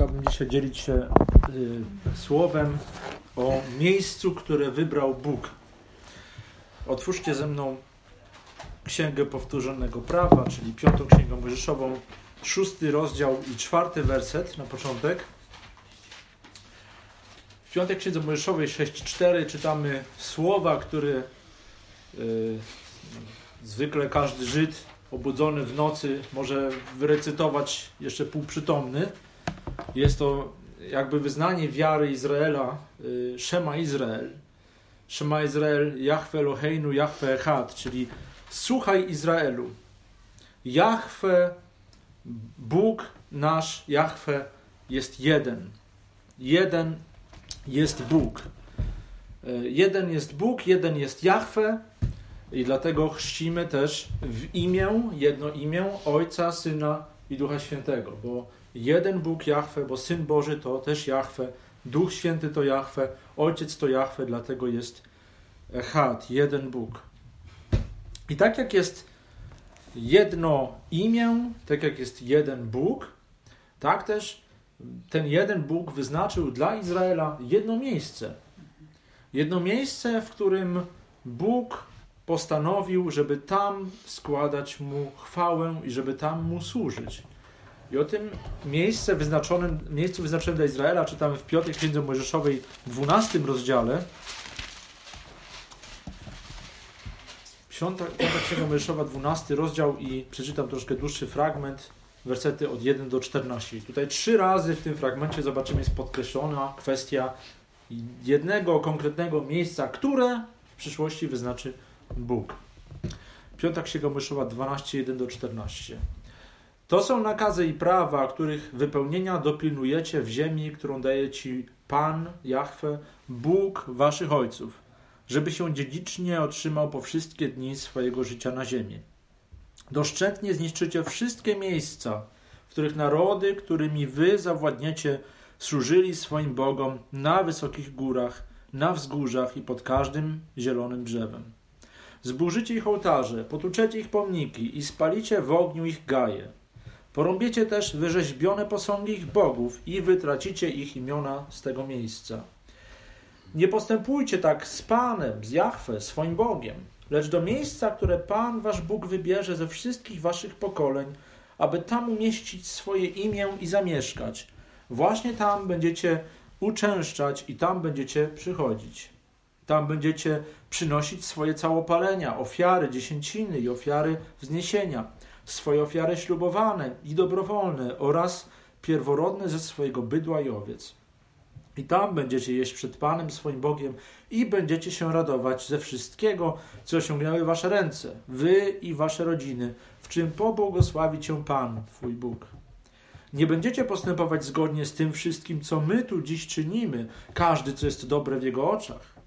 Chciałbym dzisiaj dzielić się y, słowem o miejscu, które wybrał Bóg. Otwórzcie ze mną Księgę Powtórzonego Prawa, czyli Piątą Księgę Mojżeszową, szósty rozdział i czwarty werset na początek. W Piątej Księdze Mojżeszowej 6.4 czytamy słowa, które y, zwykle każdy Żyd obudzony w nocy może wyrecytować jeszcze półprzytomny. Jest to jakby wyznanie wiary Izraela, y, Shema Izrael. Shema Izrael, Jahwe Eloheinu, Jahwe Echad, czyli słuchaj Izraelu. Jahwe, Bóg nasz, Jahwe jest jeden. Jeden jest Bóg. Y, jeden jest Bóg, jeden jest Jahwe, i dlatego chrzcimy też w imię, jedno imię Ojca, Syna i Ducha Świętego, bo jeden Bóg Jahwe, bo Syn Boży to też Jahwe, Duch Święty to Jahwe, Ojciec to Jahwe, dlatego jest Echad, jeden Bóg. I tak jak jest jedno imię, tak jak jest jeden Bóg, tak też ten jeden Bóg wyznaczył dla Izraela jedno miejsce. Jedno miejsce, w którym Bóg postanowił, żeby tam składać mu chwałę i żeby tam mu służyć. I o tym miejsce wyznaczonym, miejscu wyznaczonym dla Izraela czytamy w Piątej Księdze Mojżeszowej, 12 rozdziale. Piąta, Piąta Księga Mojżeszowa, 12 rozdział i przeczytam troszkę dłuższy fragment, wersety od 1 do 14. I tutaj trzy razy w tym fragmencie zobaczymy jest podkreślona kwestia jednego konkretnego miejsca, które w przyszłości wyznaczy Bóg. Piąta Księga Mojżeszowa 12, 1 do 14. To są nakazy i prawa, których wypełnienia dopilnujecie w ziemi, którą daje ci Pan, Jahwe, Bóg waszych ojców, żeby się dziedzicznie otrzymał po wszystkie dni swojego życia na ziemi. Doszczętnie zniszczycie wszystkie miejsca, w których narody, którymi wy zawładniecie, służyli swoim Bogom na wysokich górach, na wzgórzach i pod każdym zielonym drzewem. Zburzycie ich ołtarze, potłuczecie ich pomniki i spalicie w ogniu ich gaje. Porąbiecie też wyrzeźbione posągi ich bogów i wytracicie ich imiona z tego miejsca. Nie postępujcie tak z Panem, z Jahwe, swoim Bogiem, lecz do miejsca, które Pan wasz Bóg wybierze ze wszystkich waszych pokoleń, aby tam umieścić swoje imię i zamieszkać. Właśnie tam będziecie uczęszczać i tam będziecie przychodzić. Tam będziecie przynosić swoje całopalenia, ofiary dziesięciny i ofiary wzniesienia, swoje ofiary ślubowane i dobrowolne oraz pierworodne ze swojego bydła i owiec. I tam będziecie jeść przed Panem swoim Bogiem i będziecie się radować ze wszystkiego, co osiągnęły wasze ręce, wy i wasze rodziny, w czym pobłogosławi cię Pan, twój Bóg. Nie będziecie postępować zgodnie z tym wszystkim, co my tu dziś czynimy, każdy, co jest dobre w jego oczach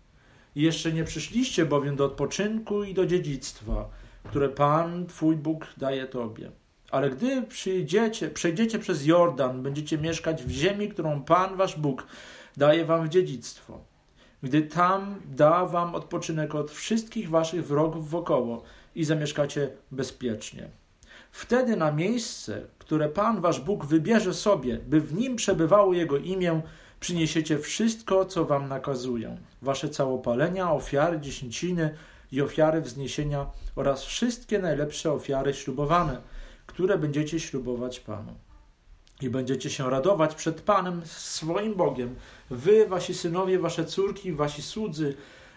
jeszcze nie przyszliście bowiem do odpoczynku i do dziedzictwa, które Pan, Twój Bóg, daje Tobie. Ale gdy przyjdziecie, przejdziecie przez Jordan, będziecie mieszkać w ziemi, którą Pan, Wasz Bóg, daje Wam w dziedzictwo. Gdy tam da Wam odpoczynek od wszystkich Waszych wrogów wokoło i zamieszkacie bezpiecznie. Wtedy na miejsce, które Pan Wasz Bóg wybierze sobie, by w nim przebywało Jego imię, przyniesiecie wszystko, co wam nakazuję. Wasze całopalenia, ofiary dziesięciny i ofiary wzniesienia oraz wszystkie najlepsze ofiary ślubowane, które będziecie ślubować Panu. I będziecie się radować przed Panem, swoim Bogiem, wy, wasi synowie, wasze córki, wasi słudzy,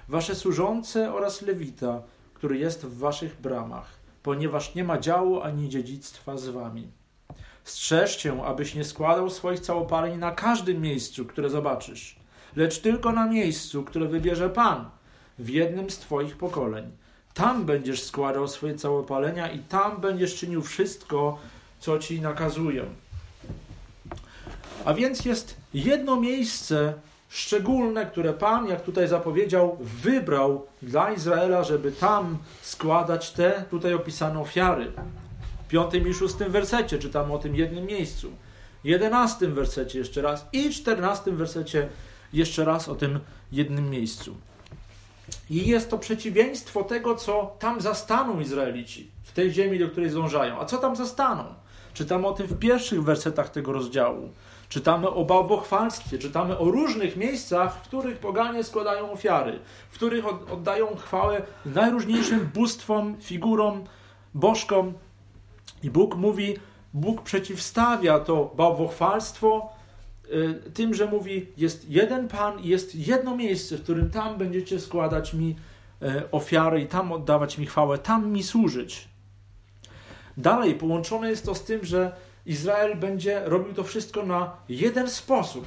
wasze służące oraz Lewita, który jest w waszych bramach, ponieważ nie ma działu ani dziedzictwa z wami. Strzeżcie, abyś nie składał swoich całopaleń na każdym miejscu, które zobaczysz, lecz tylko na miejscu, które wybierze Pan w jednym z Twoich pokoleń. Tam będziesz składał swoje całopalenia i tam będziesz czynił wszystko, co Ci nakazuję. A więc jest jedno miejsce szczególne, które Pan, jak tutaj zapowiedział, wybrał dla Izraela, żeby tam składać te tutaj opisane ofiary piątym i szóstym wersecie czytamy o tym jednym miejscu. Jedenastym wersecie jeszcze raz i czternastym wersecie jeszcze raz o tym jednym miejscu. I jest to przeciwieństwo tego, co tam zastaną Izraelici w tej ziemi, do której zdążają. A co tam zastaną? Czytamy o tym w pierwszych wersetach tego rozdziału. Czytamy o bałwochwalstwie, czytamy o różnych miejscach, w których poganie składają ofiary, w których oddają chwałę najróżniejszym bóstwom, figurom, bożkom. I Bóg mówi, Bóg przeciwstawia to bałwochwalstwo tym, że mówi, jest jeden Pan i jest jedno miejsce, w którym tam będziecie składać mi y, ofiary i tam oddawać mi chwałę, tam mi służyć. Dalej połączone jest to z tym, że Izrael będzie robił to wszystko na jeden sposób.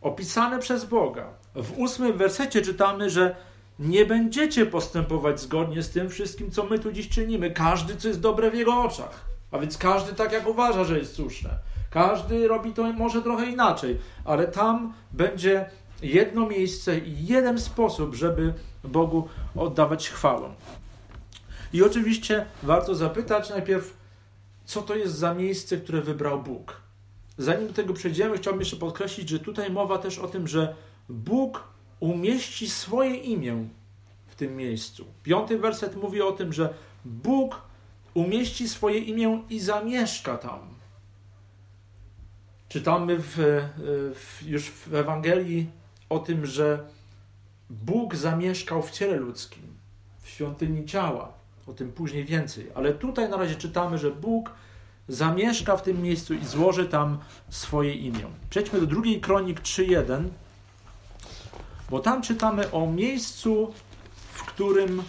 Opisane przez Boga. W ósmym wersecie czytamy, że nie będziecie postępować zgodnie z tym wszystkim, co my tu dziś czynimy. Każdy, co jest dobre w jego oczach. A więc każdy tak, jak uważa, że jest słuszne. Każdy robi to może trochę inaczej, ale tam będzie jedno miejsce i jeden sposób, żeby Bogu oddawać chwałę. I oczywiście warto zapytać najpierw, co to jest za miejsce, które wybrał Bóg. Zanim do tego przejdziemy, chciałbym jeszcze podkreślić, że tutaj mowa też o tym, że Bóg umieści swoje imię w tym miejscu. Piąty werset mówi o tym, że Bóg umieści swoje imię i zamieszka tam. Czytamy w, w, już w Ewangelii o tym, że Bóg zamieszkał w ciele ludzkim, w świątyni ciała. O tym później więcej. Ale tutaj na razie czytamy, że Bóg zamieszka w tym miejscu i złoży tam swoje imię. Przejdźmy do drugiej kronik 3.1, bo tam czytamy o miejscu, w którym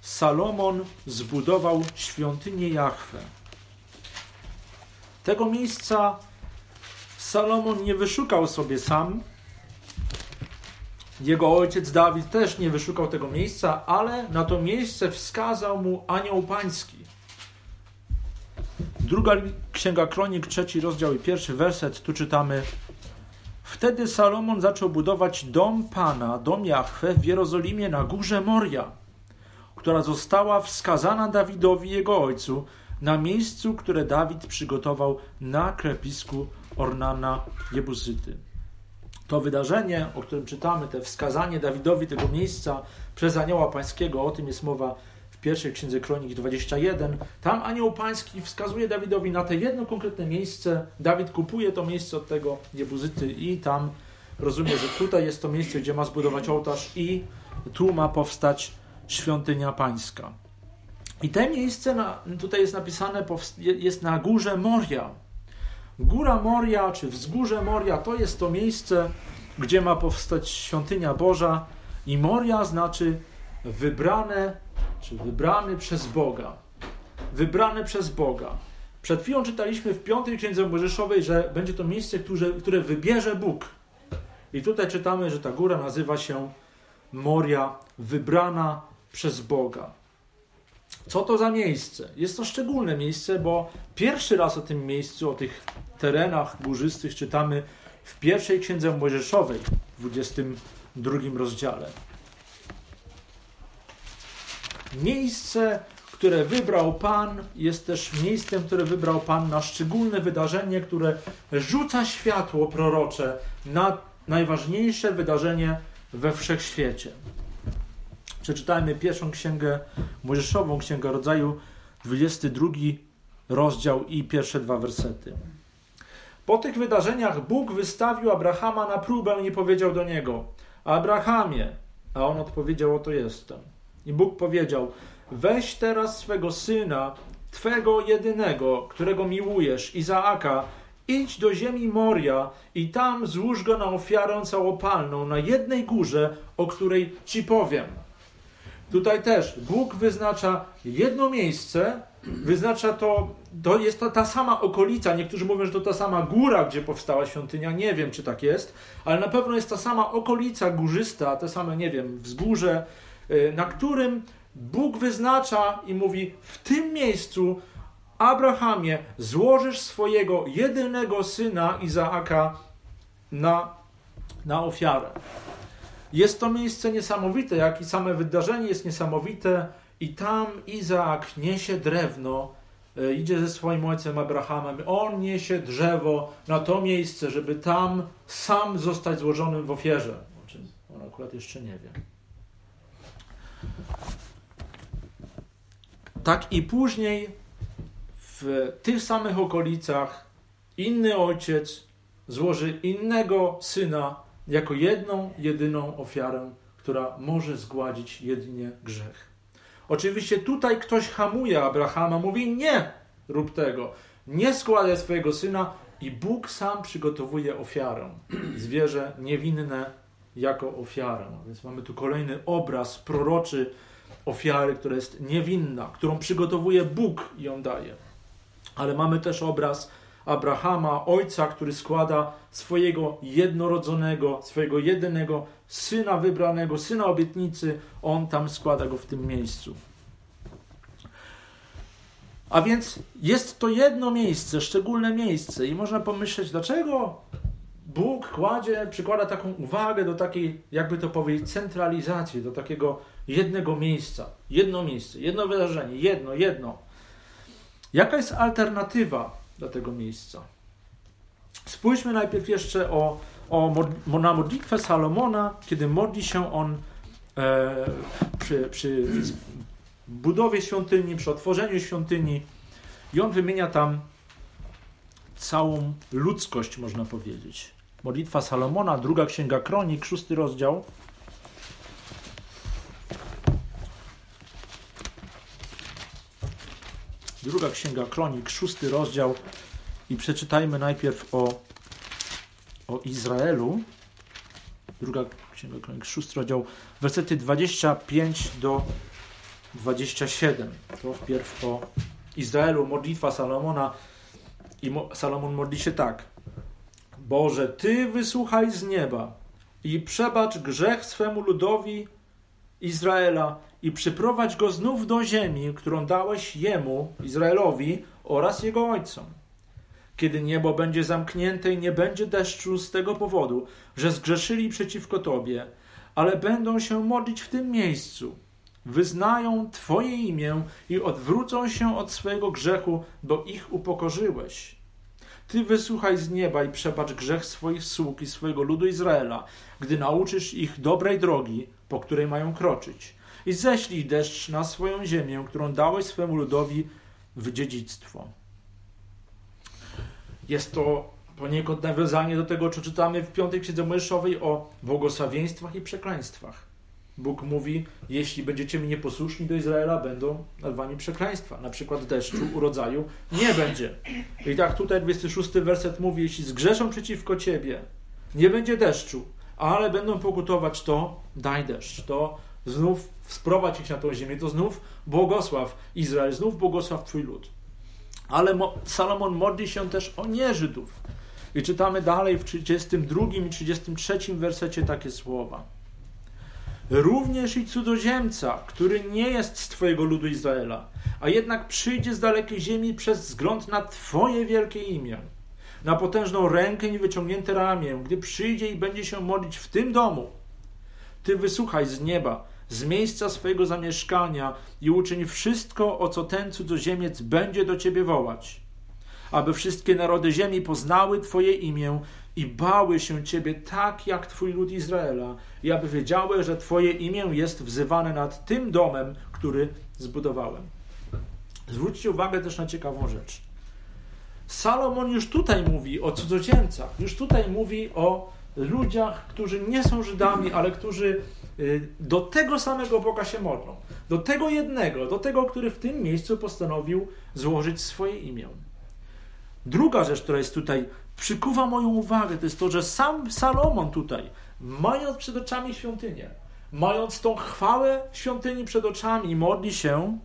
Salomon zbudował świątynię Jahwe. Tego miejsca Salomon nie wyszukał sobie sam, jego ojciec Dawid też nie wyszukał tego miejsca, ale na to miejsce wskazał mu anioł pański. Druga księga kronik, trzeci rozdział i pierwszy werset, tu czytamy. Wtedy Salomon zaczął budować dom Pana, dom Jahwe w Jerozolimie na górze Moria, która została wskazana Dawidowi jego ojcu na miejscu, które Dawid przygotował na krepisku Ornana Jebuzyty to wydarzenie, o którym czytamy, te wskazanie Dawidowi tego miejsca przez anioła pańskiego, o tym jest mowa w pierwszej księdze Kronik 21. Tam anioł pański wskazuje Dawidowi na te jedno konkretne miejsce. Dawid kupuje to miejsce od tego Jebuzyty i tam rozumie, że tutaj jest to miejsce, gdzie ma zbudować ołtarz i tu ma powstać świątynia pańska. I te miejsce, na, tutaj jest napisane, jest na górze Moria. Góra Moria, czy wzgórze Moria, to jest to miejsce, gdzie ma powstać świątynia Boża. I Moria znaczy wybrane, czy wybrany przez Boga. Wybrane przez Boga. Przed chwilą czytaliśmy w piątej księdze Mojżeszowej, że będzie to miejsce, które, które wybierze Bóg. I tutaj czytamy, że ta góra nazywa się Moria, wybrana przez Boga. Co to za miejsce? Jest to szczególne miejsce, bo pierwszy raz o tym miejscu, o tych terenach górzystych czytamy w pierwszej księdze Mojżeszowej, w 22 rozdziale. Miejsce, które wybrał Pan, jest też miejscem, które wybrał Pan na szczególne wydarzenie, które rzuca światło prorocze na najważniejsze wydarzenie we wszechświecie. Przeczytajmy pierwszą księgę Mojżeszową, księgę rodzaju, 22 rozdział i pierwsze dwa wersety. Po tych wydarzeniach Bóg wystawił Abrahama na próbę i powiedział do niego: Abrahamie, a on odpowiedział: Oto jestem. I Bóg powiedział: Weź teraz swego syna, twego jedynego, którego miłujesz, Izaaka, idź do ziemi Moria i tam złóż go na ofiarę całopalną na jednej górze, o której ci powiem. Tutaj też Bóg wyznacza jedno miejsce, wyznacza to, to jest to ta sama okolica. Niektórzy mówią, że to ta sama góra, gdzie powstała świątynia. Nie wiem, czy tak jest, ale na pewno jest ta sama okolica górzysta, te same, nie wiem, wzgórze, y, na którym Bóg wyznacza i mówi: W tym miejscu, Abrahamie, złożysz swojego jedynego syna Izaaka na, na ofiarę. Jest to miejsce niesamowite, jak i same wydarzenie jest niesamowite. I tam Izaak niesie drewno, e, idzie ze swoim ojcem Abrahamem. On niesie drzewo na to miejsce, żeby tam sam zostać złożonym w ofierze. O czym on akurat jeszcze nie wie. Tak i później w tych samych okolicach inny ojciec złoży innego syna jako jedną, jedyną ofiarę, która może zgładzić jedynie grzech. Oczywiście tutaj ktoś hamuje Abrahama, mówi nie rób tego, nie składaj swojego syna i Bóg sam przygotowuje ofiarę. Zwierzę niewinne jako ofiarę. Więc mamy tu kolejny obraz proroczy ofiary, która jest niewinna, którą przygotowuje Bóg i ją daje. Ale mamy też obraz Abrahama, ojca, który składa swojego jednorodzonego, swojego jedynego syna wybranego, syna obietnicy, on tam składa go w tym miejscu. A więc jest to jedno miejsce, szczególne miejsce, i można pomyśleć, dlaczego Bóg kładzie, przykłada taką uwagę do takiej, jakby to powiedzieć, centralizacji, do takiego jednego miejsca. Jedno miejsce, jedno wydarzenie, jedno, jedno. Jaka jest alternatywa dla tego miejsca? Spójrzmy najpierw jeszcze o, o, na modlitwę Salomona, kiedy modli się on e, przy, przy budowie świątyni, przy otworzeniu świątyni. I on wymienia tam całą ludzkość, można powiedzieć. Modlitwa Salomona, druga księga Kronik, szósty rozdział. Druga księga Kronik, szósty rozdział. I przeczytajmy najpierw o, o Izraelu. Druga księga Kronik, szósty rozdział, wersety 25 do 27. To wpierw o Izraelu, modlitwa Salomona. I Salomon modli się tak. Boże, Ty wysłuchaj z nieba i przebacz grzech swemu ludowi Izraela i przyprowadź go znów do ziemi, którą dałeś jemu, Izraelowi oraz jego ojcom. Kiedy niebo będzie zamknięte i nie będzie deszczu z tego powodu, że zgrzeszyli przeciwko Tobie, ale będą się modlić w tym miejscu, wyznają Twoje imię i odwrócą się od swojego grzechu, bo ich upokorzyłeś. Ty wysłuchaj z nieba i przebacz grzech swoich sług i swojego ludu Izraela, gdy nauczysz ich dobrej drogi, po której mają kroczyć. I ześlij deszcz na swoją ziemię, którą dałeś swemu ludowi w dziedzictwo. Jest to poniekąd nawiązanie do tego, co czytamy w piątej księdze Mojżeszowej o błogosławieństwach i przekleństwach. Bóg mówi, jeśli będziecie mi nieposłuszni do Izraela, będą nad wami przekleństwa. Na przykład deszczu, urodzaju nie będzie. I tak tutaj 26 werset mówi, jeśli zgrzeszą przeciwko ciebie, nie będzie deszczu, ale będą pokutować, to daj deszcz, to znów sprowadź ich na tą ziemię, to znów błogosław Izrael, znów błogosław twój lud. Ale Salomon modli się też o nieżydów. I czytamy dalej w 32 i 33 wersecie takie słowa również i cudzoziemca, który nie jest z Twojego ludu Izraela, a jednak przyjdzie z dalekiej ziemi przez wzgląd na Twoje wielkie imię, na potężną rękę i wyciągnięte ramię, gdy przyjdzie i będzie się modlić w tym domu. Ty wysłuchaj z nieba, z miejsca swojego zamieszkania i uczyń wszystko, o co ten cudzoziemiec będzie do Ciebie wołać, aby wszystkie narody ziemi poznały Twoje imię i bały się Ciebie tak jak Twój lud Izraela, i aby wiedziały, że Twoje imię jest wzywane nad tym domem, który zbudowałem. Zwróćcie uwagę też na ciekawą rzecz. Salomon już tutaj mówi o cudzoziemcach, już tutaj mówi o ludziach, którzy nie są Żydami, ale którzy y, do tego samego Boga się modlą. Do tego jednego, do tego, który w tym miejscu postanowił złożyć swoje imię. Druga rzecz, która jest tutaj przykuwa moją uwagę, to jest to, że sam Salomon tutaj, mając przed oczami świątynię, mając tą chwałę świątyni przed oczami, modli się,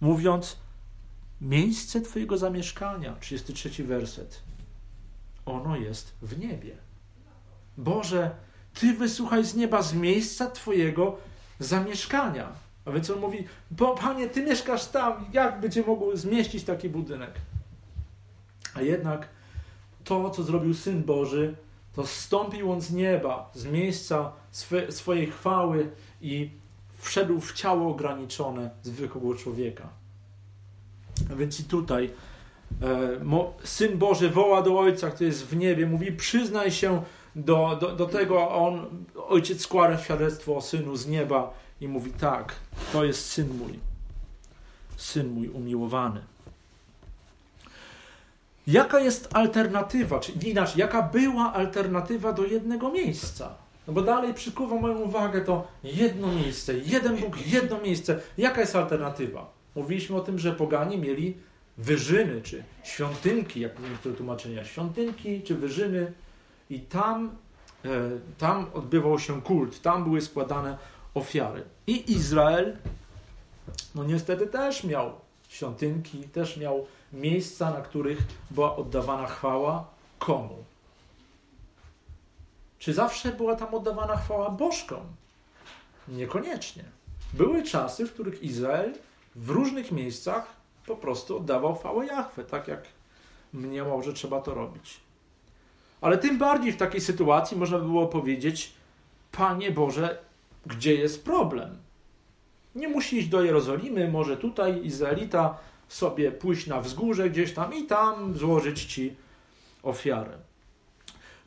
mówiąc: Miejsce Twojego zamieszkania, 33 werset, ono jest w niebie. Boże, Ty wysłuchaj z nieba, z miejsca Twojego zamieszkania. A więc on mówi: Bo Panie, Ty mieszkasz tam, jak Cię mógł zmieścić taki budynek? A jednak to, co zrobił Syn Boży, to zstąpił on z nieba, z miejsca swe, swojej chwały i wszedł w ciało ograniczone zwykłego człowieka. A więc i tutaj e, Syn Boży woła do Ojca, który jest w niebie, mówi przyznaj się do, do, do tego, on, Ojciec składa świadectwo o Synu z nieba i mówi tak, to jest Syn mój, Syn mój umiłowany. Jaka jest alternatywa, czy inaczej, jaka była alternatywa do jednego miejsca? No bo dalej przykuwa moją uwagę to jedno miejsce, jeden Bóg, jedno miejsce. Jaka jest alternatywa? Mówiliśmy o tym, że poganie mieli wyżyny, czy świątynki, jak niektóre tłumaczenia, świątynki czy wyżyny i tam, e, tam odbywał się kult, tam były składane ofiary. I Izrael, no niestety też miał świątynki, też miał miejsca, na których była oddawana chwała komu? Czy zawsze była tam oddawana chwała bożkom? Niekoniecznie. Były czasy, w których Izrael w różnych miejscach po prostu oddawał chwałę Jahwe, tak jak mniemał, że trzeba to robić. Ale tym bardziej w takiej sytuacji można by było powiedzieć: Panie Boże, gdzie jest problem? Nie musi iść do Jerozolimy, może tutaj Izraelita sobie pójść na wzgórze gdzieś tam i tam złożyć ci ofiarę.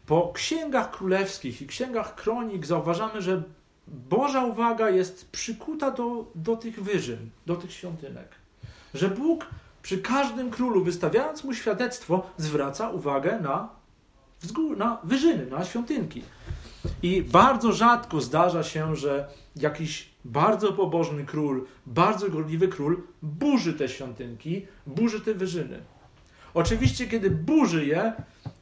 Po księgach królewskich i księgach kronik zauważamy, że Boża uwaga jest przykuta do, do tych wyżyn, do tych świątynek. Że Bóg przy każdym królu, wystawiając mu świadectwo, zwraca uwagę na, na wyżyny, na świątynki. I bardzo rzadko zdarza się, że jakiś bardzo pobożny król, bardzo gorliwy król burzy te świątynki, burzy te wyżyny. Oczywiście, kiedy burzy je,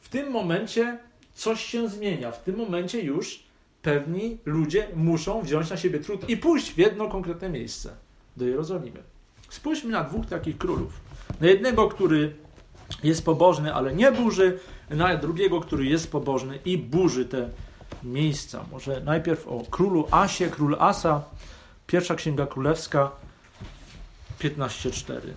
w tym momencie coś się zmienia. W tym momencie już pewni ludzie muszą wziąć na siebie trud i pójść w jedno konkretne miejsce do Jerozolimy. Spójrzmy na dwóch takich królów. Na jednego, który jest pobożny, ale nie burzy, na drugiego, który jest pobożny i burzy te miejsca. Może najpierw o królu Asie, król Asa, pierwsza księga królewska 15:4.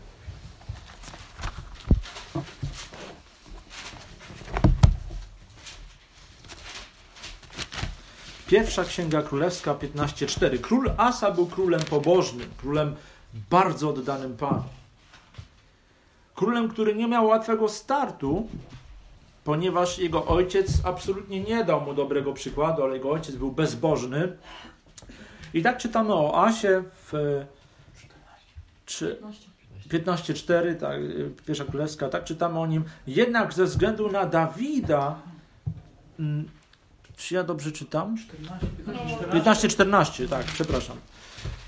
Pierwsza Księga Królewska 15:4. Król Asa był królem pobożnym, królem bardzo oddanym Panu. Królem, który nie miał łatwego startu, ponieważ jego ojciec absolutnie nie dał mu dobrego przykładu, ale jego ojciec był bezbożny. I tak czytamy o Asie w 15.4, tak, pierwsza królewska, tak czytamy o nim. Jednak ze względu na Dawida, mm, czy ja dobrze czytam? 15-14, tak, przepraszam.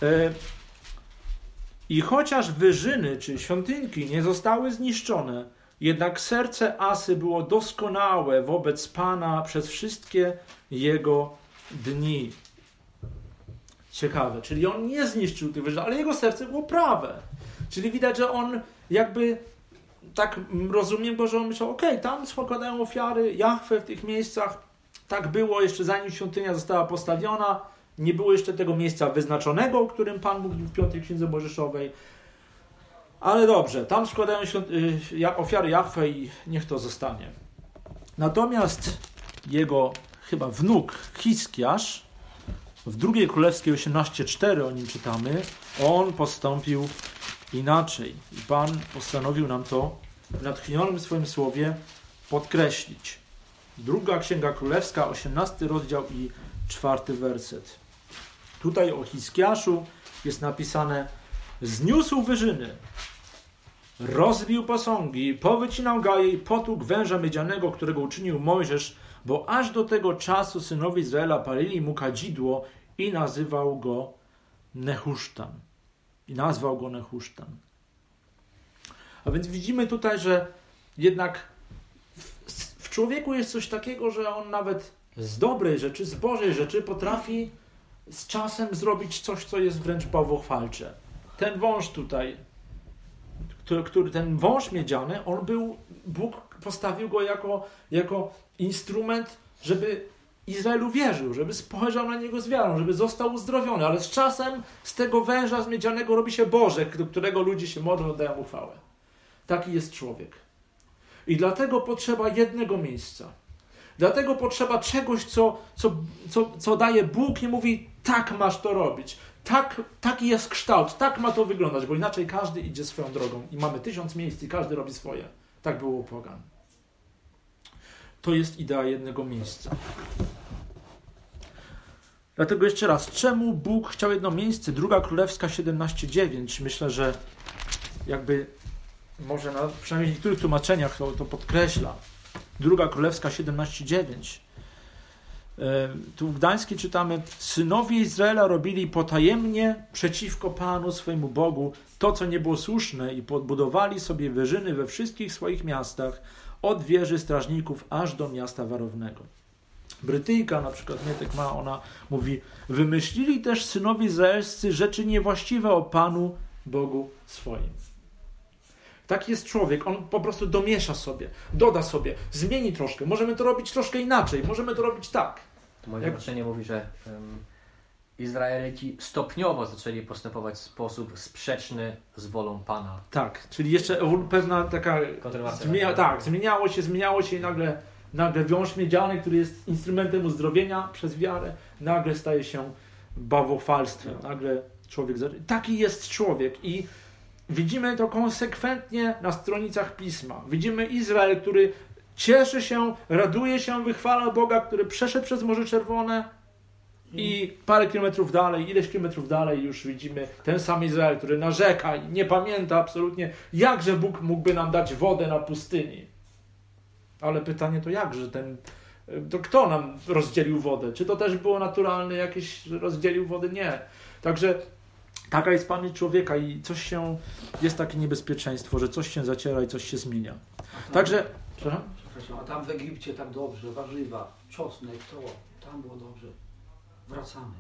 E, I chociaż wyżyny czy świątynki nie zostały zniszczone, jednak serce Asy było doskonałe wobec Pana przez wszystkie jego dni. Ciekawe, czyli on nie zniszczył tych wyżyn, ale jego serce było prawe. Czyli widać, że on jakby tak rozumiem go, że on myślał, okej, okay, tam składają ofiary, Jachwę w tych miejscach. Tak było jeszcze zanim świątynia została postawiona. Nie było jeszcze tego miejsca wyznaczonego, o którym Pan mówił w piątej księdze Mojżeszowej. Ale dobrze, tam składają y, ofiary Jachwę i niech to zostanie. Natomiast jego chyba wnuk Hiskiasz, w drugiej królewskiej 18.4 o nim czytamy, on postąpił inaczej. I Pan postanowił nam to w natchnionym swoim słowie podkreślić. Druga Księga Królewska, 18 rozdział i czwarty werset. Tutaj o Hiskiaszu jest napisane zniósł wyżyny, rozbił posągi, powycinał gaje i potłukł węża miedzianego, którego uczynił Mojżesz, bo aż do tego czasu synowie Izraela palili mu kadzidło i nazywał go Nehusztan. I nazwał go Nehusztan. A więc widzimy tutaj, że jednak w człowieku jest coś takiego, że on nawet z dobrej rzeczy, z Bożej rzeczy potrafi z czasem zrobić coś, co jest wręcz bałwochwalcze. Ten wąż tutaj który, który, ten wąż miedziany, on był, Bóg postawił go jako, jako instrument, żeby Izraelu wierzył, żeby spojrzał na niego z wiarą, żeby został uzdrowiony, ale z czasem z tego węża z miedzianego robi się Bożek, do którego ludzie się modlą, oddają uchwałę. Taki jest człowiek. I dlatego potrzeba jednego miejsca. Dlatego potrzeba czegoś, co, co, co, co daje Bóg i mówi, tak masz to robić. Tak, taki jest kształt, tak ma to wyglądać, bo inaczej każdy idzie swoją drogą i mamy tysiąc miejsc i każdy robi swoje. Tak było u pogan. To jest idea jednego miejsca. Dlatego jeszcze raz, czemu Bóg chciał jedno miejsce? Druga Królewska 17:9. Myślę, że jakby może na przynajmniej w niektórych tłumaczeniach to, to podkreśla. Druga Królewska 17:9. E, tu w Gdańskiej czytamy: Synowie Izraela robili potajemnie przeciwko Panu swojemu Bogu to, co nie było słuszne, i podbudowali sobie wyżyny we wszystkich swoich miastach, od wieży strażników aż do miasta warownego. Brytyjka na przykład, Mietek ma, ona mówi: Wymyślili też synowie izraelscy rzeczy niewłaściwe o Panu Bogu swoim. Taki jest człowiek, on po prostu domiesza sobie, doda sobie, zmieni troszkę. Możemy to robić troszkę inaczej, możemy to robić tak. To moje Jak- mówi, że um, Izraelici stopniowo zaczęli postępować w sposób sprzeczny z wolą Pana. Tak, czyli jeszcze pewna taka. Zmienia, tak, zmieniało się, zmieniało się i nagle, nagle wiąż miedziany, który jest instrumentem uzdrowienia przez wiarę, nagle staje się bawofalstwem. Nagle człowiek. Taki jest człowiek i widzimy to konsekwentnie na stronicach pisma. Widzimy Izrael, który cieszy się, raduje się, wychwala Boga, który przeszedł przez Morze Czerwone. I parę kilometrów dalej, ileś kilometrów dalej już widzimy ten sam Izrael, który narzeka i nie pamięta absolutnie, jakże Bóg mógłby nam dać wodę na pustyni. Ale pytanie to jakże ten, to kto nam rozdzielił wodę? Czy to też było naturalne jakieś, rozdzielił wodę? Nie. Także taka jest pamięć człowieka i coś się, jest takie niebezpieczeństwo, że coś się zaciera i coś się zmienia. Tam- Także, przepraszam? Przepraszam, a tam w Egipcie tak dobrze, warzywa, czosnek, to, tam było dobrze. Wracamy.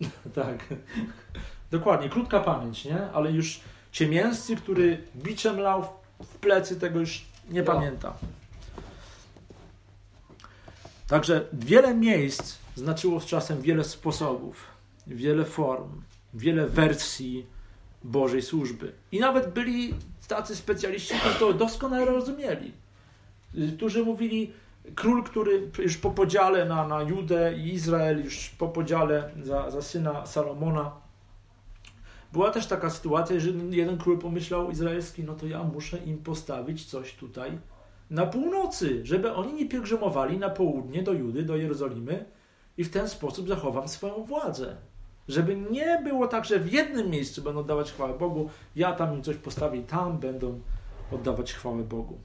Tak. Dokładnie, krótka pamięć, nie? Ale już ciemięscy, który biczem lał w- w plecy, tego już nie Ja. pamięta. Także wiele miejsc znaczyło z czasem wiele sposobów, wiele form, wiele wersji Bożej służby. I nawet byli tacy specjaliści, którzy to doskonale rozumieli. Którzy mówili, król, który już po podziale na, na Judę i Izrael, już po podziale za, za syna Salomona, była też taka sytuacja, że jeden król pomyślał izraelski, no to ja muszę im postawić coś tutaj na północy, żeby oni nie pielgrzymowali na południe do Judy, do Jerozolimy i w ten sposób zachowam swoją władzę. Żeby nie było tak, że w jednym miejscu będą oddawać chwałę Bogu, ja tam im coś postawię i tam będą oddawać chwałę Bogu.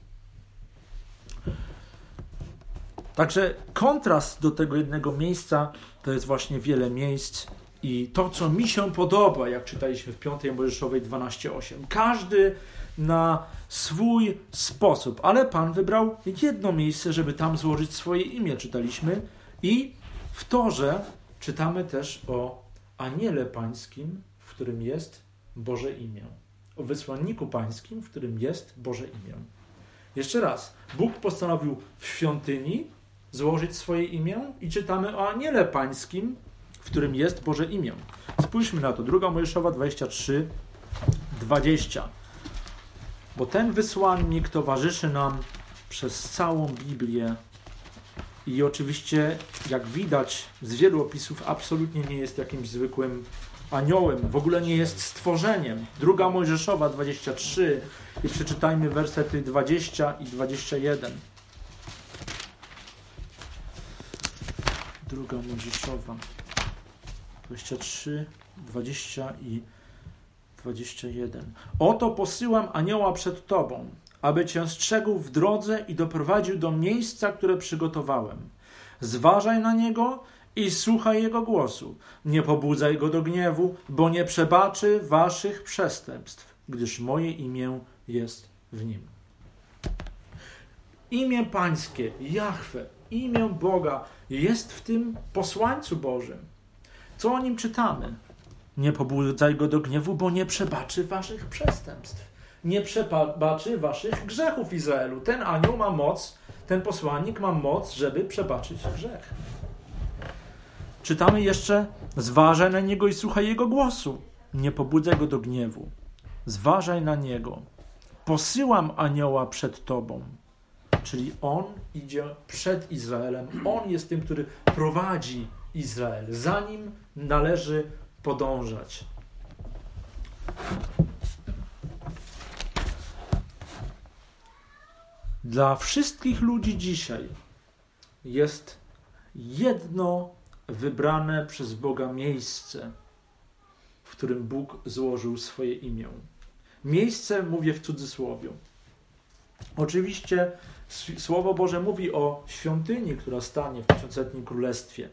Także kontrast do tego jednego miejsca to jest właśnie wiele miejsc i to, co mi się podoba, jak czytaliśmy w 5 Mojżeszowej 12:8. Każdy na swój sposób, ale Pan wybrał jedno miejsce, żeby tam złożyć swoje imię, czytaliśmy. I w Torze czytamy też o aniele pańskim, w którym jest Boże imię. O wysłanniku pańskim, w którym jest Boże imię. Jeszcze raz. Bóg postanowił w świątyni złożyć swoje imię i czytamy o aniele pańskim, w którym jest Boże imię. Spójrzmy na to. Druga Mojżeszowa 23, 20. Bo ten wysłannik towarzyszy nam przez całą Biblię i oczywiście, jak widać z wielu opisów, absolutnie nie jest jakimś zwykłym aniołem, w ogóle nie jest stworzeniem. Druga Mojżeszowa 23 i przeczytajmy wersety 20 i 21. Druga Mojżeszowa 23, 20 i 21. Oto posyłam anioła przed tobą, aby cię strzegł w drodze i doprowadził do miejsca, które przygotowałem. Zważaj na niego i słuchaj jego głosu. Nie pobudzaj go do gniewu, bo nie przebaczy waszych przestępstw, gdyż moje imię jest w nim. Imię Pańskie, Jahwe, imię Boga jest w tym posłańcu Bożym. Co o nim czytamy? Nie pobudzaj go do gniewu, bo nie przebaczy waszych przestępstw. Nie przebaczy waszych grzechów Izraelu. Ten anioł ma moc, ten posłannik ma moc, żeby przebaczyć grzech. Czytamy jeszcze: Zważaj na niego i słuchaj jego głosu. Nie pobudzaj go do gniewu. Zważaj na niego. Posyłam anioła przed tobą. Czyli on idzie przed Izraelem. On jest tym, który prowadzi Izrael. Za nim należy podążać. Dla wszystkich ludzi dzisiaj jest jedno wybrane przez Boga miejsce, w którym Bóg złożył swoje imię. Miejsce, mówię w cudzysłowie, Oczywiście Słowo Boże mówi o świątyni, która stanie w tysiącletnim królestwie.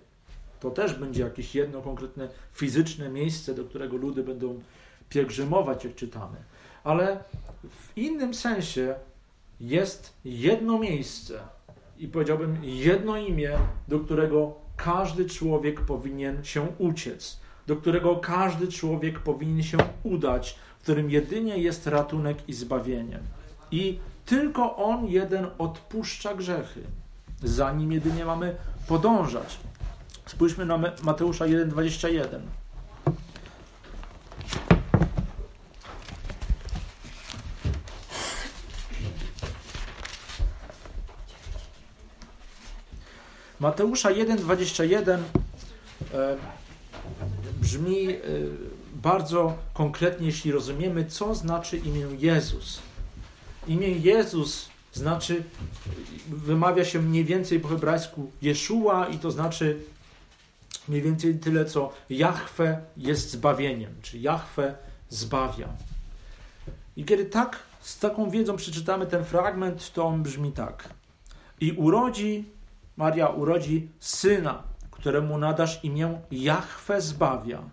To też będzie jakieś jedno konkretne fizyczne miejsce, do którego ludy będą pielgrzymować, jak czytamy. Ale w innym sensie jest jedno miejsce i powiedziałbym jedno imię, do którego każdy człowiek powinien się uciec, do którego każdy człowiek powinien się udać, w którym jedynie jest ratunek i zbawienie. I tylko On jeden odpuszcza grzechy. Za nim jedynie mamy podążać. Spójrzmy na Mateusza 1,21. Mateusza 1,21 e, brzmi e, bardzo konkretnie, jeśli rozumiemy, co znaczy imię Jezus. Imię Jezus znaczy, wymawia się mniej więcej po hebrajsku Jeszua i to znaczy mniej więcej tyle, co Jahwe jest zbawieniem, czy Jahwe zbawia. I kiedy tak, z taką wiedzą przeczytamy ten fragment, to on brzmi tak. I urodzi, Maria urodzi syna, któremu nadasz imię Jahwe zbawia.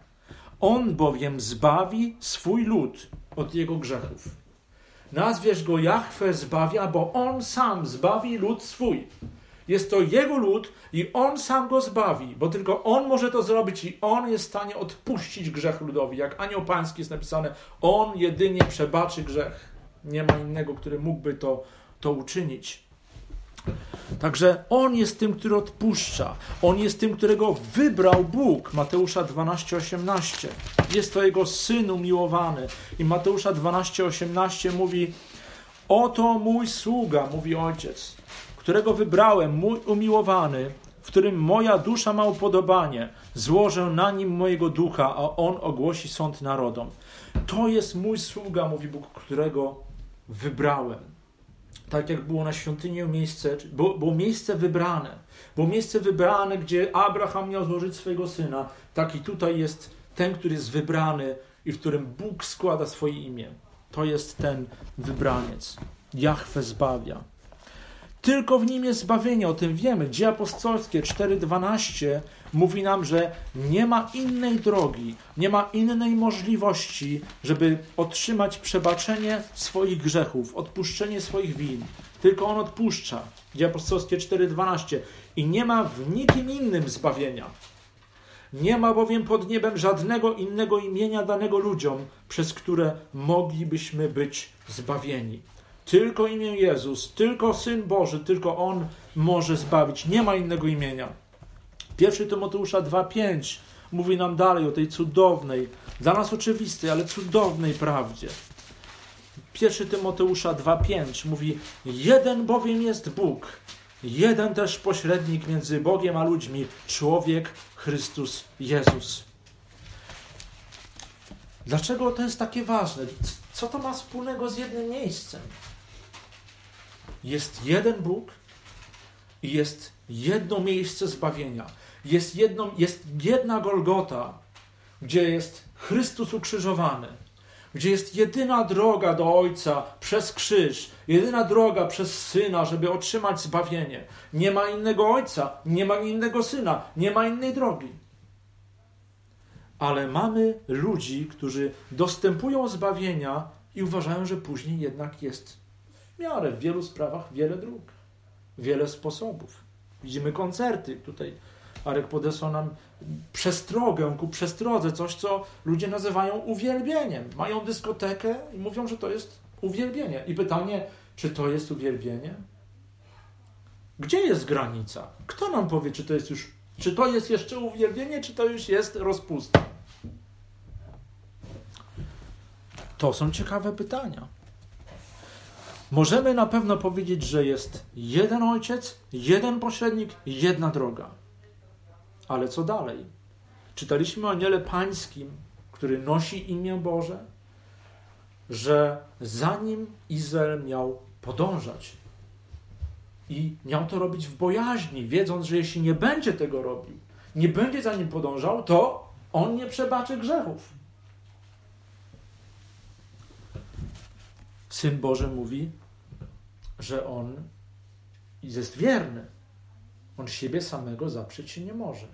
On bowiem zbawi swój lud od jego grzechów. Nazwiesz go Jahwe zbawia, bo on sam zbawi lud swój. Jest to jego lud i on sam go zbawi, bo tylko on może to zrobić i on jest w stanie odpuścić grzech ludowi. Jak anioł pański jest napisane, on jedynie przebaczy grzech. Nie ma innego, który mógłby to, to uczynić. Także On jest tym, który odpuszcza. On jest tym, którego wybrał Bóg. Mateusza 12:18. Jest to Jego Syn umiłowany. I Mateusza 12:18 mówi Oto mój sługa, mówi Ojciec, którego wybrałem, mój umiłowany, w którym moja dusza ma upodobanie. Złożę na nim mojego ducha, a on ogłosi sąd narodom. To jest mój sługa, mówi Bóg, którego wybrałem tak jak było na świątyni miejsce, było, było miejsce wybrane. Było miejsce wybrane, gdzie Abraham miał złożyć swojego syna. Tak i tutaj jest ten, który jest wybrany i w którym Bóg składa swoje imię. To jest ten wybraniec. Jahwe zbawia. Tylko w nim jest zbawienie, o tym wiemy. Dzieje apostolskie 4:12 mówi nam, że nie ma innej drogi, nie ma innej możliwości, żeby otrzymać przebaczenie swoich grzechów, odpuszczenie swoich win. Tylko On odpuszcza. Dzieje apostolskie 4:12 i nie ma w nikim innym zbawienia. Nie ma bowiem pod niebem żadnego innego imienia danego ludziom, przez które moglibyśmy być zbawieni. Tylko imię Jezus, tylko Syn Boży, tylko On może zbawić. Nie ma innego imienia. 1 Tymoteusza 2,5 mówi nam dalej o tej cudownej, dla nas oczywistej, ale cudownej prawdzie. 1 Tymoteusza 2,5 mówi: Jeden bowiem jest Bóg, jeden też pośrednik między Bogiem a ludźmi, człowiek Chrystus Jezus. Dlaczego to jest takie ważne? Co to ma wspólnego z jednym miejscem? Jest jeden Bóg i jest jedno miejsce zbawienia. Jest, jedno, jest jedna Golgota, gdzie jest Chrystus ukrzyżowany, gdzie jest jedyna droga do Ojca przez krzyż, jedyna droga przez Syna, żeby otrzymać zbawienie. Nie ma innego Ojca, nie ma innego Syna, nie ma innej drogi. Ale mamy ludzi, którzy dostępują zbawienia i uważają, że później jednak jest miarę w wielu sprawach wiele dróg, wiele sposobów. Widzimy koncerty tutaj Arek podesłał nam przestrogę ku przestrodze, coś, co ludzie nazywają uwielbieniem. Mają dyskotekę i mówią, że to jest uwielbienie. I pytanie, czy to jest uwielbienie? Gdzie jest granica? Kto nam powie, czy to jest już, czy to jest jeszcze uwielbienie, czy to już jest rozpusta? To są ciekawe pytania. Możemy na pewno powiedzieć, że jest jeden ojciec, jeden pośrednik, jedna droga. Ale co dalej? Czytaliśmy o aniele pańskim, który nosi imię Boże, że za nim Izrael miał podążać. I miał to robić w bojaźni, wiedząc, że jeśli nie będzie tego robił, nie będzie za nim podążał, to on nie przebaczy grzechów. Syn Boży mówi: że on jest wierny. On siebie samego zaprzeć się nie może.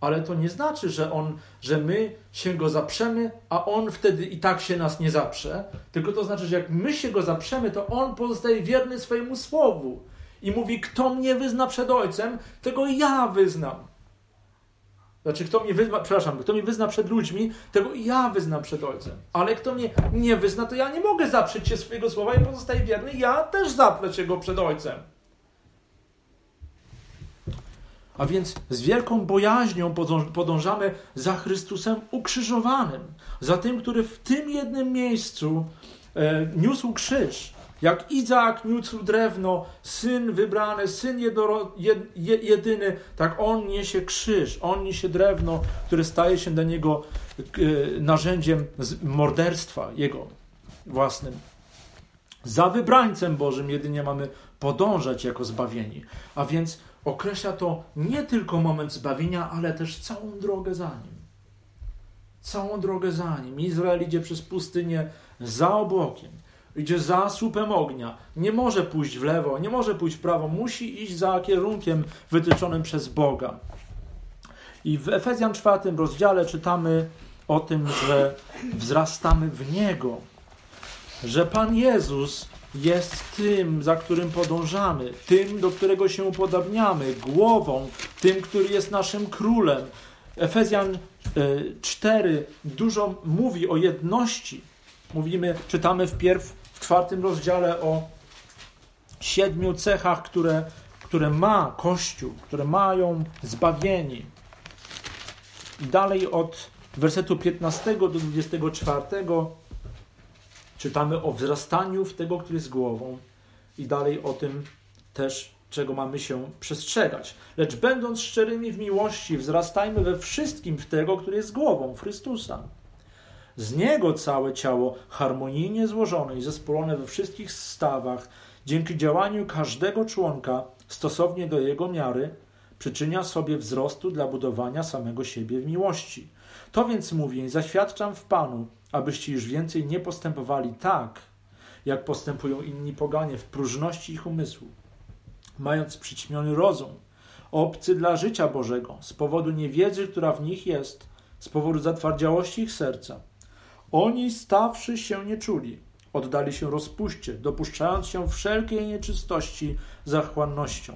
Ale to nie znaczy, że on, że my się go zaprzemy, a on wtedy i tak się nas nie zaprze. Tylko to znaczy, że jak my się go zaprzemy, to on pozostaje wierny swojemu słowu. I mówi, kto mnie wyzna przed ojcem, tego ja wyznam. Znaczy, kto mnie wyzna, przepraszam, kto mnie wyzna przed ludźmi, tego ja wyznam przed ojcem. Ale kto mnie nie wyzna, to ja nie mogę zaprzeć się swojego słowa i pozostaję wierny. Ja też zaprę się go przed ojcem. A więc z wielką bojaźnią podążamy za Chrystusem ukrzyżowanym, za tym, który w tym jednym miejscu e, niósł krzyż. Jak Izaak niósł drewno, syn wybrany, syn jedno, jed, jedyny, tak on niesie krzyż, on niesie drewno, które staje się dla niego e, narzędziem morderstwa jego własnym. Za wybrańcem Bożym jedynie mamy podążać jako zbawieni. A więc określa to nie tylko moment zbawienia, ale też całą drogę za nim. Całą drogę za nim. Izrael idzie przez pustynię za obłokiem, idzie za słupem ognia. Nie może pójść w lewo, nie może pójść w prawo, musi iść za kierunkiem wytyczonym przez Boga. I w Efezjan 4 rozdziale czytamy o tym, że wzrastamy w Niego, że Pan Jezus jest tym, za którym podążamy, tym, do którego się upodabniamy, głową, tym, który jest naszym królem. Efezjan 4 e, dużo mówi o jedności. Mówimy, czytamy wpierw w czwartym rozdziale o siedmiu cechach, które, które ma Kościół, które mają zbawieni. I dalej od wersetu 15 do 24 Czytamy o wzrastaniu w tego, który jest głową i dalej o tym też, czego mamy się przestrzegać. Lecz będąc szczerymi w miłości, wzrastajmy we wszystkim w tego, który jest głową, Chrystusa. Z Niego całe ciało harmonijnie złożone i zespolone we wszystkich stawach, dzięki działaniu każdego członka stosownie do jego miary, przyczynia sobie wzrostu dla budowania samego siebie w miłości. To więc mówię, zaświadczam w Panu, abyście już więcej nie postępowali tak, jak postępują inni poganie w próżności ich umysłu, mając przyćmiony rozum, obcy dla życia Bożego, z powodu niewiedzy, która w nich jest, z powodu zatwardziałości ich serca. Oni, stawszy się nie czuli, oddali się rozpuście, dopuszczając się wszelkiej nieczystości zachłannością.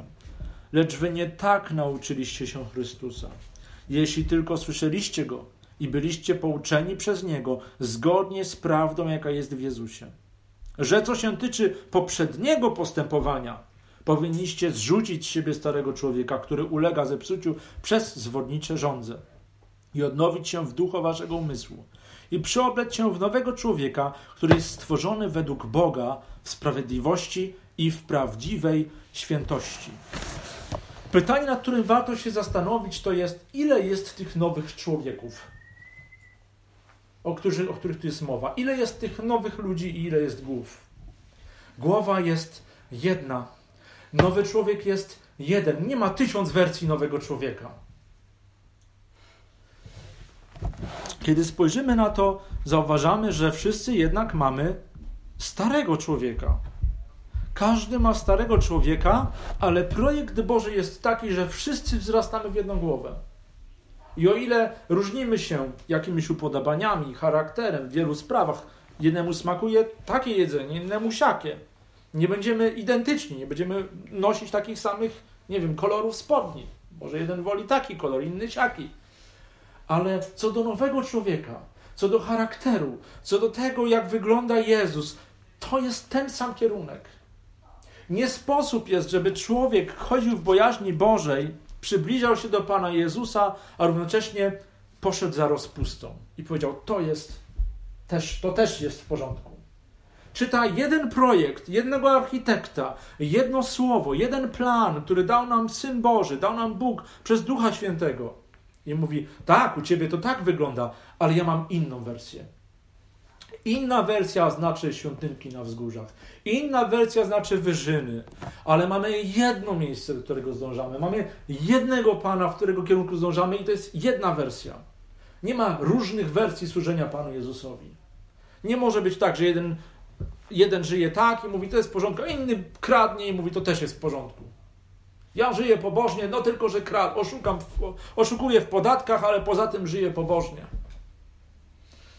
Lecz wy nie tak nauczyliście się Chrystusa. Jeśli tylko słyszeliście Go, i byliście pouczeni przez Niego zgodnie z prawdą, jaka jest w Jezusie. Że co się tyczy poprzedniego postępowania, powinniście zrzucić z siebie starego człowieka, który ulega zepsuciu przez zwodnicze żądze i odnowić się w duchu waszego umysłu i przyobleć się w nowego człowieka, który jest stworzony według Boga w sprawiedliwości i w prawdziwej świętości. Pytanie, nad którym warto się zastanowić, to jest, ile jest tych nowych człowieków? o, którzy, o których tu jest mowa. Ile jest tych nowych ludzi i ile jest głów? Głowa jest jedna. Nowy człowiek jest jeden. Nie ma tysiąc wersji nowego człowieka. Kiedy spojrzymy na to, zauważamy, że wszyscy jednak mamy starego człowieka. Każdy ma starego człowieka, ale projekt Boży jest taki, że wszyscy wzrastamy w jedną głowę. I o ile różnimy się jakimiś upodobaniami, charakterem w wielu sprawach, jednemu smakuje takie jedzenie, innemu siakie. Nie będziemy identyczni, nie będziemy nosić takich samych, nie wiem, kolorów spodni. Może jeden woli taki kolor, inny siaki. Ale co do nowego człowieka, co do charakteru, co do tego, jak wygląda Jezus, to jest ten sam kierunek. Nie sposób jest, żeby człowiek chodził w bojaźni Bożej, przybliżał się do Pana Jezusa, a równocześnie poszedł za rozpustą i powiedział: To jest też, to też jest w porządku. Czyta jeden projekt, jednego architekta, jedno słowo, jeden plan, który dał nam Syn Boży, dał nam Bóg przez Ducha Świętego. I mówi: Tak, u ciebie to tak wygląda, ale ja mam inną wersję. Inna wersja znaczy świątynki na wzgórzach. Inna wersja znaczy wyżyny. Ale mamy jedno miejsce, do którego zdążamy. Mamy jednego Pana, w którego kierunku zdążamy i to jest jedna wersja. Nie ma różnych wersji służenia Panu Jezusowi. Nie może być tak, że jeden jeden żyje tak i mówi, to jest w porządku, a inny kradnie i mówi, to też jest w porządku. Ja żyję pobożnie, no tylko, że krad, oszukam, oszukuję w podatkach, ale poza tym żyję pobożnie.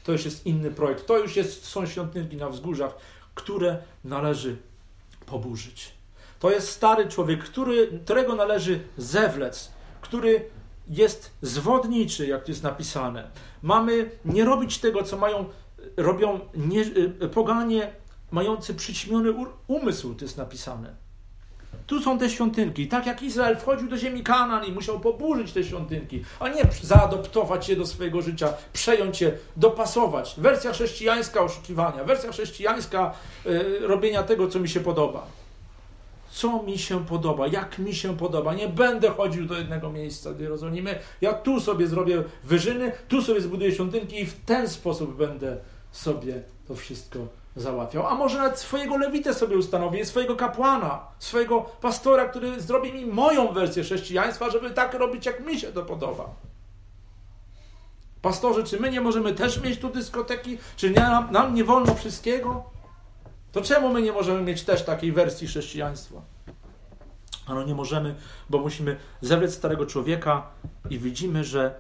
To już jest inny projekt. To już jest, są świątynki na wzgórzach, które należy poburzyć. To jest stary człowiek, który, którego należy zewlec, który jest zwodniczy, jak tu jest napisane. Mamy nie robić tego, co mają, robią nie, y, poganie mający przyćmiony umysł, to jest napisane. Tu są te świątynki. Tak jak Izrael wchodził do ziemi Kanan i musiał poburzyć te świątynki, a nie zaadoptować je do swojego życia, przejąć je, dopasować. Wersja chrześcijańska oszukiwania, wersja chrześcijańska y, robienia tego, co mi się podoba. Co mi się podoba, jak mi się podoba. Nie będę chodził do jednego miejsca do Jerozolimy. Ja tu sobie zrobię wyżyny, tu sobie zbuduję świątynki i w ten sposób będę sobie to wszystko załatwiał. A może nawet swojego lewitę sobie ustanowię, swojego kapłana, swojego pastora, który zrobi mi moją wersję chrześcijaństwa, żeby tak robić, jak mi się to podoba. Pastorzy, czy my nie możemy też mieć tu dyskoteki? Czy nie, nam, nam nie wolno wszystkiego? To czemu my nie możemy mieć też takiej wersji chrześcijaństwa? Ale nie możemy, bo musimy zebrać starego człowieka i widzimy, że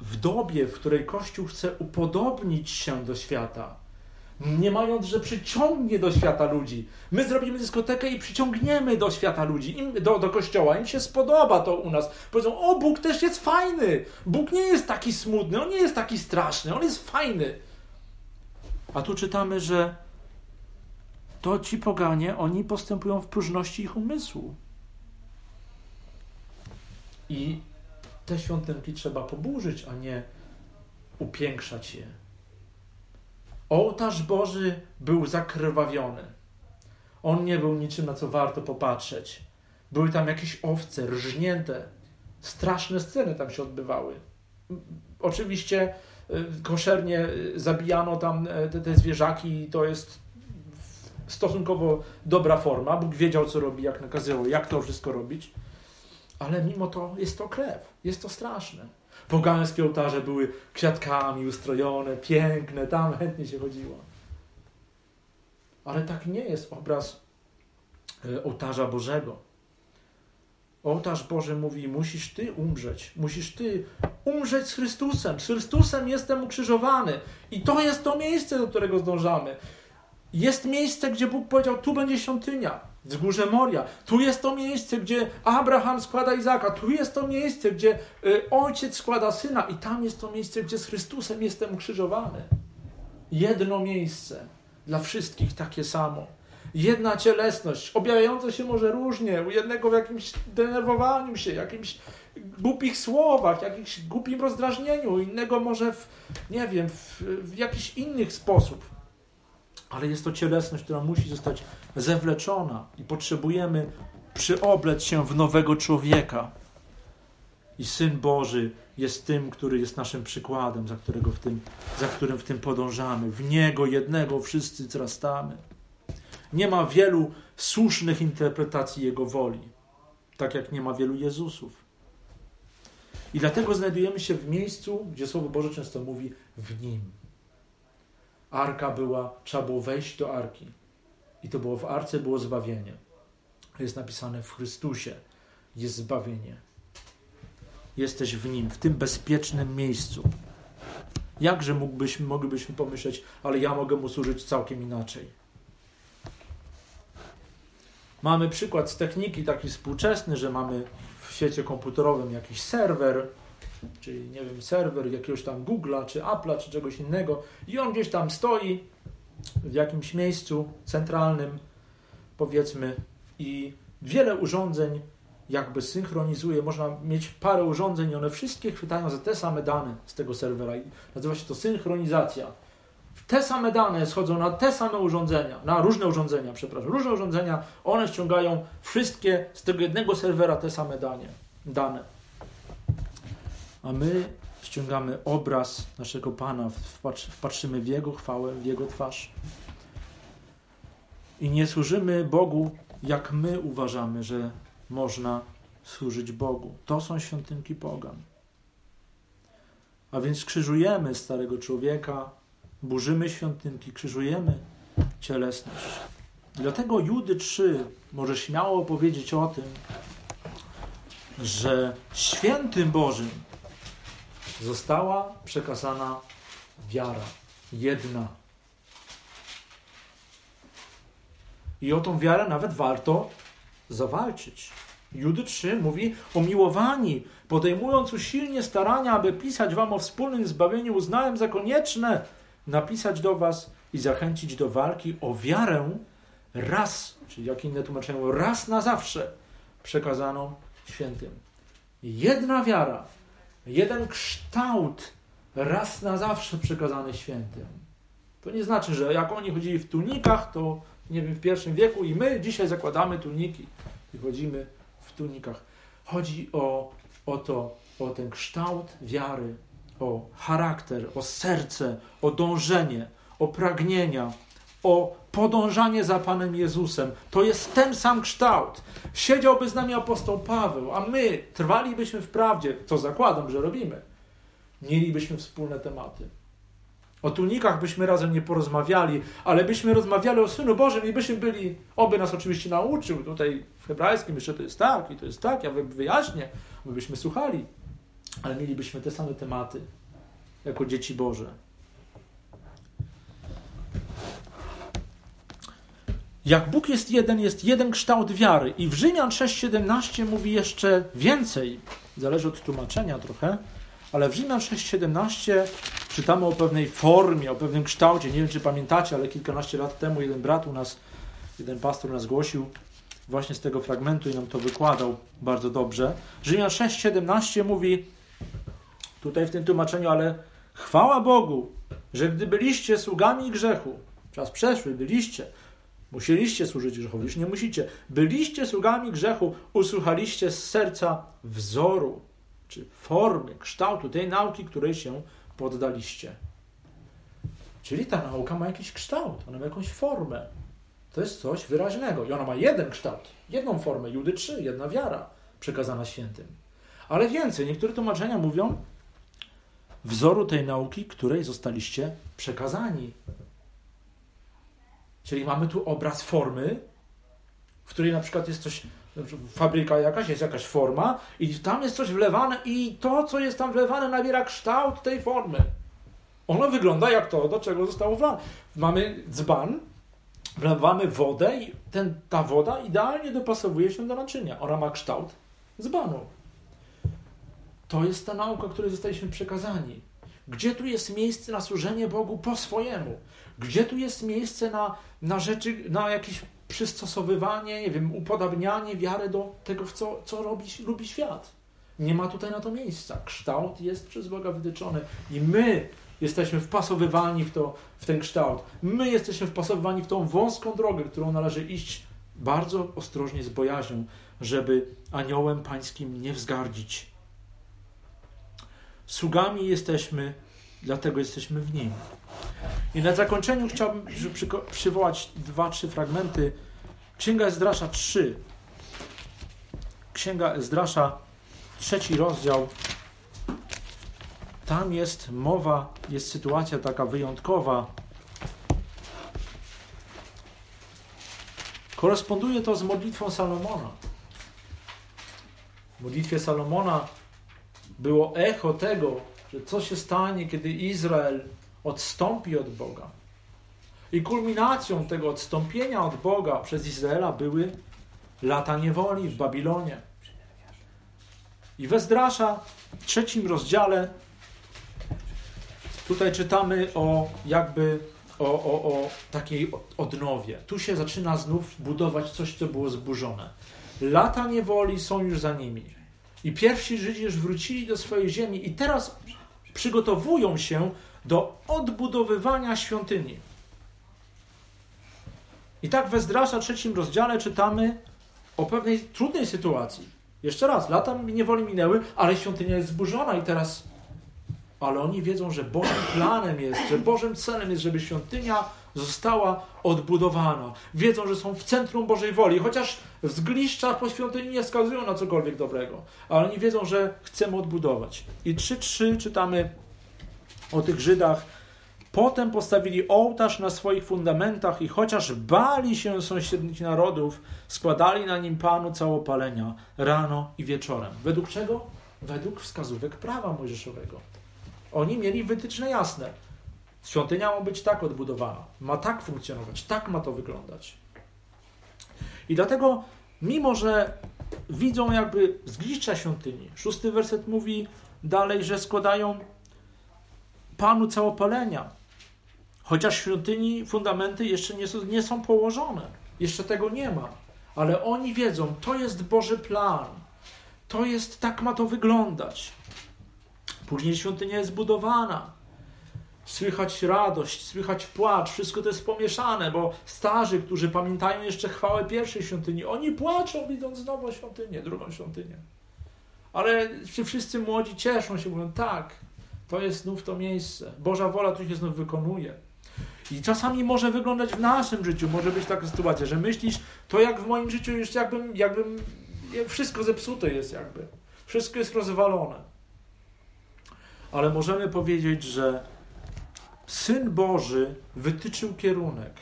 w dobie, w której Kościół chce upodobnić się do świata, nie mając, że przyciągnie do świata ludzi. My zrobimy dyskotekę i przyciągniemy do świata ludzi, im, do, do kościoła. Im się spodoba to u nas. Powiedzą, o, Bóg też jest fajny. Bóg nie jest taki smutny, on nie jest taki straszny, on jest fajny. A tu czytamy, że to ci poganie, oni postępują w próżności ich umysłu. I te świątynki trzeba poburzyć, a nie upiększać je. Ołtarz Boży był zakrwawiony. On nie był niczym, na co warto popatrzeć. Były tam jakieś owce rżnięte. Straszne sceny tam się odbywały. Oczywiście y, koszernie y, zabijano tam e, te, te zwierzaki i to jest stosunkowo dobra forma. Bóg wiedział, co robi, jak nakazywał, jak to wszystko robić. Ale mimo to jest to krew. Jest to straszne. Pogańskie ołtarze były kwiatkami ustrojone, piękne, tam chętnie się chodziło. Ale tak nie jest obraz e, ołtarza Bożego. Ołtarz Boży mówi: Musisz Ty umrzeć, musisz Ty umrzeć z Chrystusem. Z Chrystusem jestem ukrzyżowany. I to jest to miejsce, do którego zdążamy. Jest miejsce, gdzie Bóg powiedział: Tu będzie świątynia wzgórze Moria. Tu jest to miejsce, gdzie Abraham składa Izaka. Tu jest to miejsce, gdzie y, ojciec składa syna. I tam jest to miejsce, gdzie z Chrystusem jestem ukrzyżowany. Jedno miejsce dla wszystkich takie samo. Jedna cielesność, objawiająca się może różnie, u jednego w jakimś denerwowaniu się, jakimś głupich słowach, jakimś głupim rozdrażnieniu, innego może w, nie wiem, w, w jakiś inny sposób ale jest to cielesność, która musi zostać zewleczona i potrzebujemy przyoblec się w nowego człowieka. I Syn Boży jest tym, który jest naszym przykładem, za, którego w tym, za którym w tym podążamy. W Niego jednego wszyscy wzrastamy. Nie ma wielu słusznych interpretacji Jego woli, tak jak nie ma wielu Jezusów. I dlatego znajdujemy się w miejscu, gdzie Słowo Boże często mówi w Nim. Arka była, trzeba było wejść do arki. I to było w arce było zbawienie. Jest napisane w Chrystusie jest zbawienie. Jesteś w nim, w tym bezpiecznym miejscu. Jakże mógłbyśmy, moglibyśmy pomyśleć, ale ja mogę mu służyć całkiem inaczej. Mamy przykład z techniki taki współczesny, że mamy w świecie komputerowym jakiś serwer, czyli nie wiem, serwer jakiegoś tam Google'a, czy Apple'a, czy czegoś innego i on gdzieś tam stoi w jakimś miejscu centralnym, powiedzmy, i wiele urządzeń jakby synchronizuje. Można mieć parę urządzeń i one wszystkie chwytają za te same dane z tego serwera i nazywa się to synchronizacja. Te same dane schodzą na te same urządzenia, na różne urządzenia, przepraszam, różne urządzenia, one ściągają wszystkie z tego jednego serwera te same dane. dane a my ściągamy obraz naszego Pana, wpatrzymy w Jego chwałę, w Jego twarz. I nie służymy Bogu, jak my uważamy, że można służyć Bogu. To są świątynki pogan. A więc krzyżujemy starego człowieka, burzymy świątynki, krzyżujemy cielesność. Dlatego Judy 3 może śmiało powiedzieć o tym, że świętym Bożym została przekazana wiara. Jedna. I o tą wiarę nawet warto zawalczyć. Judy 3 mówi: Umiłowani, podejmując usilnie starania, aby pisać wam o wspólnym zbawieniu, uznałem za konieczne napisać do was i zachęcić do walki o wiarę raz, czyli jak inne tłumaczenie, raz na zawsze przekazaną świętym. Jedna wiara, jeden kształt raz na zawsze przekazany świętym. To nie znaczy, że jak oni chodzili w tunikach, to nie wiem, w pierwszym wieku i my dzisiaj zakładamy tuniki i chodzimy w tunikach. Chodzi o, o to, o ten kształt wiary, o charakter, o serce, o dążenie, o pragnienia, o podążanie za Panem Jezusem. To jest ten sam kształt. Siedziałby z nami apostoł Paweł, a my trwalibyśmy w prawdzie, co zakładam, że robimy. Mielibyśmy wspólne tematy. O tunikach byśmy razem nie porozmawiali, ale byśmy rozmawiali o Synu Bożym i byśmy byli, oby nas oczywiście nauczył, tutaj w hebrajskim jeszcze to jest tak i to jest tak, ja wyjaśnię, my byśmy słuchali, ale mielibyśmy te same tematy jako dzieci Boże. Jak Bóg jest jeden, jest jeden kształt wiary. I w Rzymian 6,17 mówi jeszcze więcej. Zależy od tłumaczenia trochę, ale w Rzymian 6,17 czytamy o pewnej formie, o pewnym kształcie. Nie wiem, czy pamiętacie, ale kilkanaście lat temu jeden brat u nas, jeden pastor nas głosił właśnie z tego fragmentu i nam to wykładał bardzo dobrze. Rzymian 6,17 mówi tutaj w tym tłumaczeniu, ale chwała Bogu, że gdy byliście sługami grzechu, czas przeszły, byliście, Musieliście służyć grzechowi, już nie musicie. Byliście sługami grzechu, usłuchaliście z serca wzoru, czy formy, kształtu tej nauki, której się poddaliście. Czyli ta nauka ma jakiś kształt, ona ma jakąś formę. To jest coś wyraźnego. I ona ma jeden kształt, jedną formę, Judy 3, jedna wiara przekazana świętym. Ale więcej, niektóre tłumaczenia mówią wzoru tej nauki, której zostaliście przekazani. Czyli mamy tu obraz formy, w której na przykład jest coś, fabryka jakaś, jest jakaś forma i tam jest coś wlewane i to, co jest tam wlewane, nabiera kształt tej formy. Ono wygląda jak to, do czego zostało wlane. Mamy dzban, wlewamy wodę i ten, ta woda idealnie dopasowuje się do naczynia. Ona ma kształt dzbanu. To jest ta nauka, której zostaliśmy przekazani. Gdzie tu jest miejsce na służenie Bogu po swojemu? Gdzie tu jest miejsce na, na rzeczy, na jakieś przystosowywanie, nie wiem, upodabnianie wiary do tego, w co, co robi, lubi świat? Nie ma tutaj na to miejsca. Kształt jest przez Boga wytyczony i my jesteśmy wpasowywani w, to, w ten kształt. My jesteśmy wpasowywani w tą wąską drogę, którą należy iść bardzo ostrożnie, z bojaźnią, żeby aniołem pańskim nie wzgardzić. Sługami jesteśmy, dlatego jesteśmy w nim. I na zakończeniu chciałbym przywołać dwa, trzy fragmenty. Księga Ezdrasza 3. Księga Ezdrasza, trzeci rozdział. Tam jest mowa, jest sytuacja taka wyjątkowa. Koresponduje to z modlitwą Salomona. W modlitwie Salomona było echo tego, że co się stanie, kiedy Izrael odstąpi od Boga. I kulminacją tego odstąpienia od Boga przez Izraela były lata niewoli w Babilonie. I w Ezdrasza, w trzecim rozdziale, tutaj czytamy o jakby o, o, o takiej odnowie. Tu się zaczyna znów budować coś, co było zburzone. Lata niewoli są już za nimi. I pierwsi Żydzi już wrócili do swojej ziemi i teraz przygotowują się do odbudowywania świątyni. I tak w Ezdrasza trzecim rozdziale czytamy o pewnej trudnej sytuacji. Jeszcze raz, lata niewoli minęły, ale świątynia jest zburzona i teraz... Ale oni wiedzą, że Bożym planem jest, że Bożym celem jest, żeby świątynia została odbudowana. Wiedzą, że są w centrum Bożej woli, chociaż zgliszcza po świątyni nie wskazują na cokolwiek dobrego. Ale oni wiedzą, że chcemy odbudować. I 3.3 czytamy o tych Żydach. Potem postawili ołtarz na swoich fundamentach i chociaż bali się sąsiednich narodów, składali na nim Panu całopalenia rano i wieczorem. Według czego? Według wskazówek prawa mojżeszowego. Oni mieli wytyczne jasne. Świątynia ma być tak odbudowana, ma tak funkcjonować, tak ma to wyglądać. I dlatego, mimo że widzą jakby zgliszcza świątyni, szósty werset mówi dalej, że składają Panu całopalenia, chociaż świątyni fundamenty jeszcze nie są, nie są położone, jeszcze tego nie ma, ale oni wiedzą, to jest Boży plan, to jest, tak ma to wyglądać. Później świątynia jest budowana, Słychać radość, słychać płacz, wszystko to jest pomieszane, bo starzy, którzy pamiętają jeszcze chwałę pierwszej świątyni, oni płaczą, widząc nową świątynię, drugą świątynię. Ale ci wszyscy młodzi cieszą się, mówią, tak, to jest znów to miejsce. Boża wola tu się znów wykonuje. I czasami może wyglądać w naszym życiu, może być taka sytuacja, że myślisz, to jak w moim życiu już jakbym, jakbym wszystko zepsute jest jakby. Wszystko jest rozwalone. Ale możemy powiedzieć, że Syn Boży wytyczył kierunek.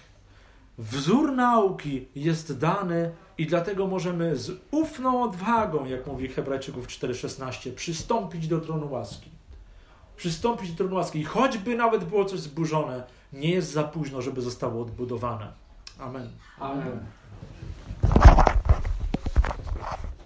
Wzór nauki jest dany i dlatego możemy z ufną odwagą, jak mówi Hebrajczyków 4,16, przystąpić do tronu łaski. Przystąpić do tronu łaski. I choćby nawet było coś zburzone, nie jest za późno, żeby zostało odbudowane. Amen. Amen.